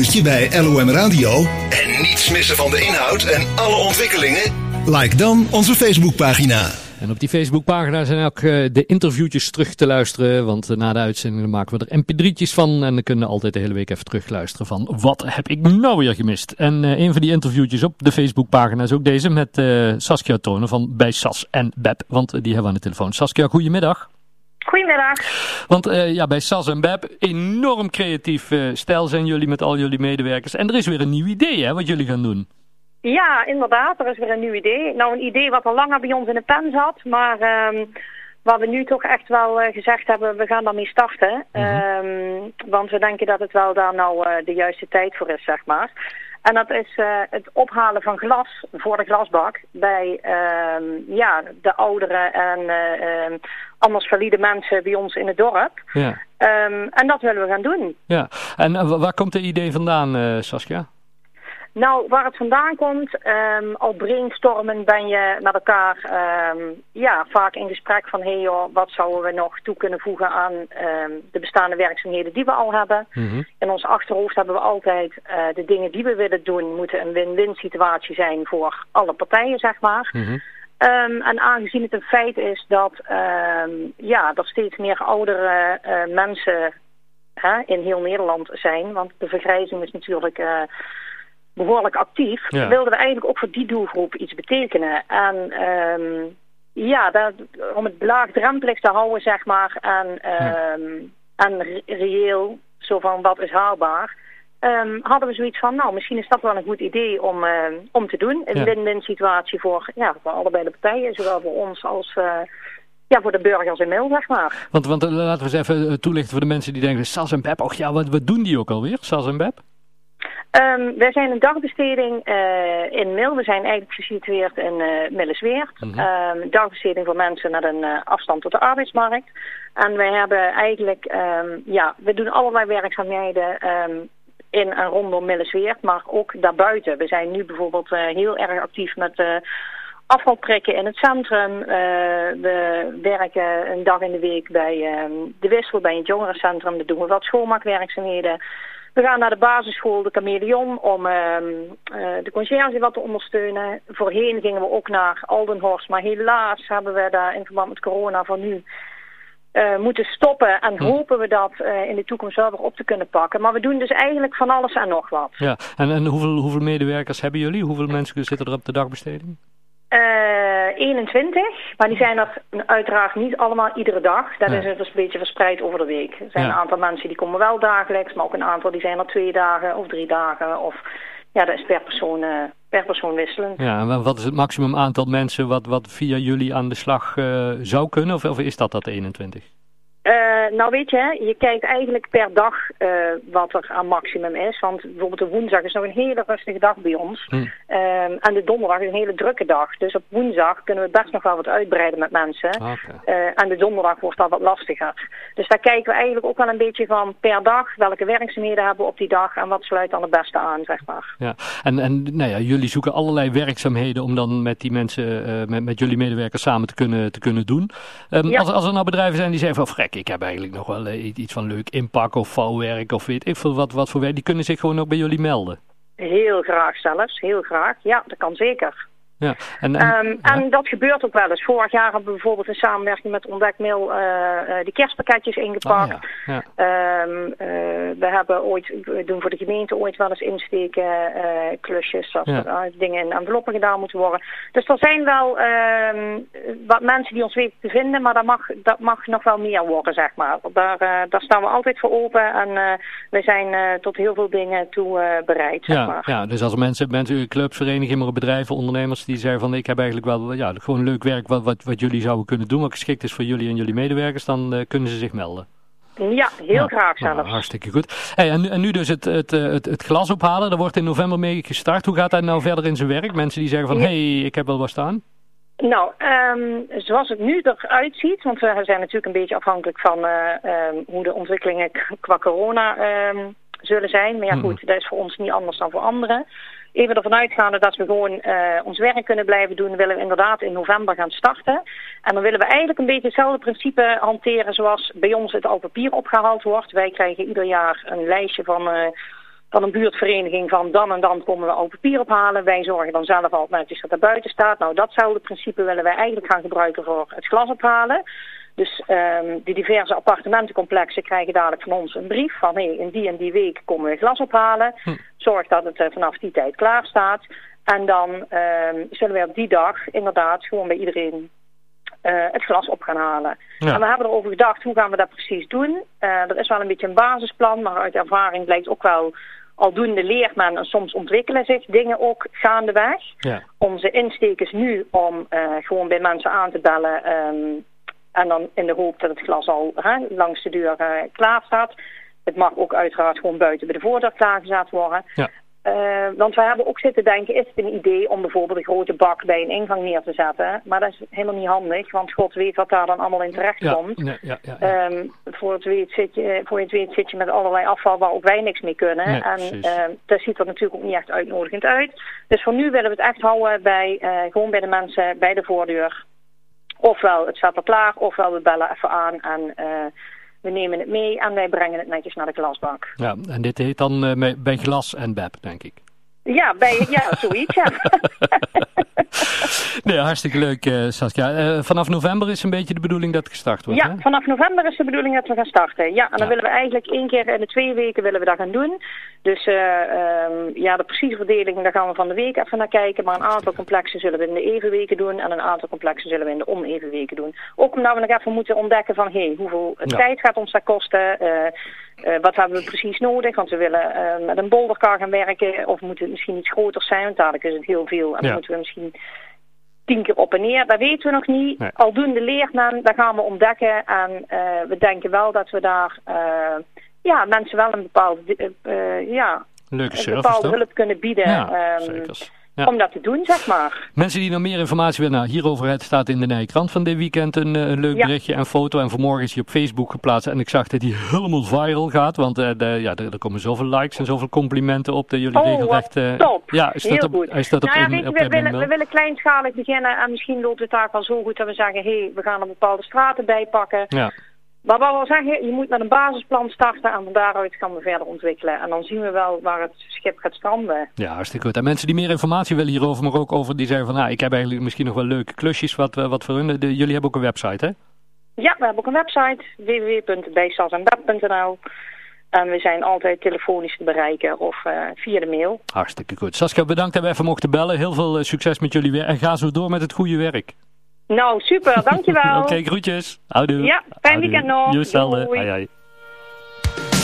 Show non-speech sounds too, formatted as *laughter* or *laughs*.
uurtje bij LOM Radio en niets missen van de inhoud en alle ontwikkelingen? Like dan onze Facebookpagina. En op die Facebookpagina zijn ook uh, de interviewtjes terug te luisteren. Want uh, na de uitzending maken we er mp3'tjes van. En dan kunnen altijd de hele week even terugluisteren van wat heb ik nou weer gemist. En uh, een van die interviewtjes op de Facebookpagina is ook deze met Saskia Tonen van bij Sas en Beb. Want die hebben we aan de telefoon. Saskia, goedemiddag. Goedemiddag. Want uh, ja, bij SAS en Beb, enorm creatief uh, stijl zijn jullie met al jullie medewerkers. En er is weer een nieuw idee hè, wat jullie gaan doen. Ja, inderdaad. Er is weer een nieuw idee. Nou, een idee wat al langer bij ons in de pen zat. Maar um, waar we nu toch echt wel uh, gezegd hebben, we gaan daarmee starten. Mm -hmm. um, want we denken dat het wel daar nou de juiste tijd voor is, zeg maar. En dat is uh, het ophalen van glas voor de glasbak bij uh, ja, de ouderen en uh, anders valide mensen bij ons in het dorp. Ja. Um, en dat willen we gaan doen. Ja, en waar komt het idee vandaan, Saskia? Nou, waar het vandaan komt, um, al brainstormen ben je met elkaar um, ja, vaak in gesprek van... hé hey joh, wat zouden we nog toe kunnen voegen aan um, de bestaande werkzaamheden die we al hebben. Mm -hmm. In ons achterhoofd hebben we altijd uh, de dingen die we willen doen... moeten een win-win situatie zijn voor alle partijen, zeg maar. Mm -hmm. Um, en aangezien het een feit is dat um, ja, er steeds meer oudere uh, mensen hè, in heel Nederland zijn... want de vergrijzing is natuurlijk... Uh, behoorlijk actief, ja. wilden we eigenlijk ook voor die doelgroep iets betekenen. En um, ja, dat, om het laagdrempelig te houden, zeg maar, en, um, ja. en reëel, zo van wat is haalbaar, um, hadden we zoiets van, nou, misschien is dat wel een goed idee om, uh, om te doen. Een win-win ja. situatie voor, ja, voor allebei de partijen, zowel voor ons als... Uh, ja, voor de burgers in Mil, zeg maar. Want, want laten we eens even toelichten voor de mensen die denken... Sas en Beb, och ja, wat, wat doen die ook alweer, Sas en Beb? Um, wij zijn een dagbesteding uh, in Mil. We zijn eigenlijk gesitueerd in uh, Millesweert. Mm -hmm. um, dagbesteding voor mensen met een uh, afstand tot de arbeidsmarkt. En wij hebben eigenlijk, um, ja, we doen allerlei werkzaamheden in en rondom Millesweert, maar ook daarbuiten. We zijn nu bijvoorbeeld heel erg actief met afvalprikken in het centrum. we werken een dag in de week bij de Wissel, bij het jongerencentrum. Daar doen we wat schoonmaakwerkzaamheden. We gaan naar de basisschool, de Chameleon, om uh, uh, de conciërge wat te ondersteunen. Voorheen gingen we ook naar Aldenhorst, maar helaas hebben we daar in verband met corona van nu uh, moeten stoppen. En hm. hopen we dat uh, in de toekomst wel weer op te kunnen pakken. Maar we doen dus eigenlijk van alles en nog wat. Ja, en, en hoeveel, hoeveel medewerkers hebben jullie? Hoeveel mensen zitten er op de dagbesteding? Uh, 21, maar die zijn er uiteraard niet allemaal iedere dag. Dat ja. is dus een beetje verspreid over de week. Er zijn ja. een aantal mensen die komen wel dagelijks, maar ook een aantal die zijn er twee dagen of drie dagen. Of ja, dat is per persoon, uh, per persoon wisselend. Ja, en wat is het maximum aantal mensen wat, wat via jullie aan de slag uh, zou kunnen? Of, of is dat dat 21? Uh, nou weet je, je kijkt eigenlijk per dag uh, wat er aan maximum is. Want bijvoorbeeld de woensdag is nog een hele rustige dag bij ons. Hm. Um, en de donderdag is een hele drukke dag. Dus op woensdag kunnen we best nog wel wat uitbreiden met mensen. Okay. Uh, en de donderdag wordt dat wat lastiger. Dus daar kijken we eigenlijk ook wel een beetje van per dag. Welke werkzaamheden hebben we op die dag en wat sluit dan het beste aan, zeg maar. Ja, en, en nou ja, jullie zoeken allerlei werkzaamheden om dan met die mensen, met, met jullie medewerkers samen te kunnen, te kunnen doen. Um, ja. als, als er nou bedrijven zijn die zeggen van, frek, ik heb eigenlijk nog wel uh, iets van leuk inpak of vouwwerk of weet ik veel wat, wat voor werk. Die kunnen zich gewoon ook bij jullie melden. Heel graag zelfs, heel graag. Ja, dat kan zeker. Ja, en, en, um, ja. en dat gebeurt ook wel eens. Vorig jaar hebben we bijvoorbeeld in samenwerking met Ontdekmail uh, uh, die kerstpakketjes ingepakt. Oh, ja. Ja. Um, uh, we hebben ooit, we doen voor de gemeente ooit wel eens insteken klusjes. Dat er dingen in enveloppen gedaan moeten worden. Dus er zijn wel um, wat mensen die ons weten te vinden. Maar dat mag, dat mag nog wel meer worden, zeg maar. Daar, daar staan we altijd voor open. En we zijn tot heel veel dingen toe bereid, zeg ja, maar. Ja, dus als mensen, mensen clubs, verenigingen, bedrijven, ondernemers die zeggen van ik heb eigenlijk wel ja, gewoon leuk werk wat, wat, wat jullie zouden kunnen doen, wat geschikt is voor jullie en jullie medewerkers, dan uh, kunnen ze zich melden. Ja, heel graag. Nou, hartstikke goed. Hey, en, en nu dus het, het, het, het glas ophalen, daar wordt in november mee gestart. Hoe gaat dat nou verder in zijn werk? Mensen die zeggen van, hé, hey, ik heb wel wat staan. Nou, um, zoals het nu eruit ziet, want we zijn natuurlijk een beetje afhankelijk van uh, um, hoe de ontwikkelingen qua corona um, zullen zijn. Maar ja goed, mm. dat is voor ons niet anders dan voor anderen. Even ervan uitgaande dat we gewoon uh, ons werk kunnen blijven doen, willen we inderdaad in november gaan starten. En dan willen we eigenlijk een beetje hetzelfde principe hanteren zoals bij ons het al papier opgehaald wordt. Wij krijgen ieder jaar een lijstje van uh, dan een buurtvereniging van dan en dan komen we al papier ophalen. Wij zorgen dan zelf al netjes dat er buiten staat. Nou, datzelfde principe willen wij eigenlijk gaan gebruiken voor het glas ophalen. Dus um, die diverse appartementencomplexen krijgen dadelijk van ons een brief van hé, hey, in die en die week komen we glas ophalen. Hm. Zorg dat het uh, vanaf die tijd klaar staat. En dan um, zullen we op die dag inderdaad gewoon bij iedereen uh, het glas op gaan halen. Ja. En we hebben erover gedacht, hoe gaan we dat precies doen? Uh, er is wel een beetje een basisplan, maar uit ervaring blijkt ook wel... Aldoende leert men en soms ontwikkelen zich dingen ook gaandeweg. Ja. Onze insteek is nu om uh, gewoon bij mensen aan te bellen... Um, en dan in de hoop dat het glas al hè, langs de deur klaar staat. Het mag ook uiteraard gewoon buiten bij de voordeur klaargezet worden. Ja. Uh, want we hebben ook zitten denken, is het een idee om bijvoorbeeld een grote bak bij een ingang neer te zetten? Maar dat is helemaal niet handig, want God weet wat daar dan allemaal in terecht komt. Ja, ja, ja, um, voor, het weet zit je, voor het weet zit je met allerlei afval waar ook wij niks mee kunnen. Nee, en uh, dat ziet er natuurlijk ook niet echt uitnodigend uit. Dus voor nu willen we het echt houden bij, uh, gewoon bij de mensen bij de voordeur. Ofwel het staat er klaar, ofwel we bellen even aan en we nemen het mee en wij brengen het netjes naar de glasbak. Ja, en dit heet dan uh, bij glas en beb, denk ik. Ja, bij, ja zoiets, ja. *laughs* *laughs* nee, hartstikke leuk, uh, Saskia. Uh, vanaf november is een beetje de bedoeling dat het gestart wordt, Ja, vanaf november is de bedoeling dat we gaan starten. Ja, en dan willen we eigenlijk één keer in de twee weken willen we dat gaan doen. Dus uh, um, ja, de precieze verdeling, daar gaan we van de week even naar kijken. Maar een aantal complexen zullen we in de even weken doen en een aantal complexen zullen we in de oneven weken doen. Ook omdat we nog even moeten ontdekken van, hé, hey, hoeveel ja. tijd gaat ons dat kosten? Uh, wat hebben we precies nodig? Want we willen uh, met een bolderkar gaan werken. Of moet het misschien iets groter zijn? Want dadelijk is het heel veel. En dan moeten we misschien tien keer op en neer. Dat weten we nog niet. Nee. Aldoende leert men. Dat gaan we ontdekken. En uh, we denken wel dat we daar ja, mensen wel een bepaalde, ja, Leuke een bepaalde hulp kunnen bieden. Ja, um, ja. om dat te doen, zeg maar. Mensen die nog meer informatie willen, nou, hierover het staat in de Nijkrant van dit weekend een, eh, een leuk ja. berichtje en foto. En vanmorgen is hij op Facebook geplaatst en ik zag dat hij helemaal viral gaat. Want uh, de, ja, er, er, komen zoveel likes en zoveel complimenten op dat jullie oh, regelrecht... Uh, top, ja, is dat op, goed. Is dat op, nou ja, weet je, we, willen, we willen kleinschalig beginnen en misschien loopt het daar wel zo goed dat we zeggen... hé, hey, we gaan er bepaalde straten bij pakken. Ja. Maar wat we zeggen, je moet met een basisplan starten en van daaruit gaan we verder ontwikkelen. En dan zien we wel waar het schip gaat stranden. Ja, hartstikke goed. En mensen die meer informatie willen hierover, maar ook over, die zeggen van, nou, ik heb eigenlijk misschien nog wel leuke klusjes wat, wat voor hun. De, jullie hebben ook een website, hè? Ja, we hebben ook een website, www.bijsalsenbed.nl. En we zijn altijd telefonisch te bereiken of uh, via de mail. Hartstikke goed. Saskia, bedankt dat we even mochten bellen. Heel veel uh, succes met jullie weer en ga zo door met het goede werk. Nou, super. Dankjewel. *laughs* Oké, okay, groetjes. Houdoe. Ja, fijn weekend nog. Hoi, hoi.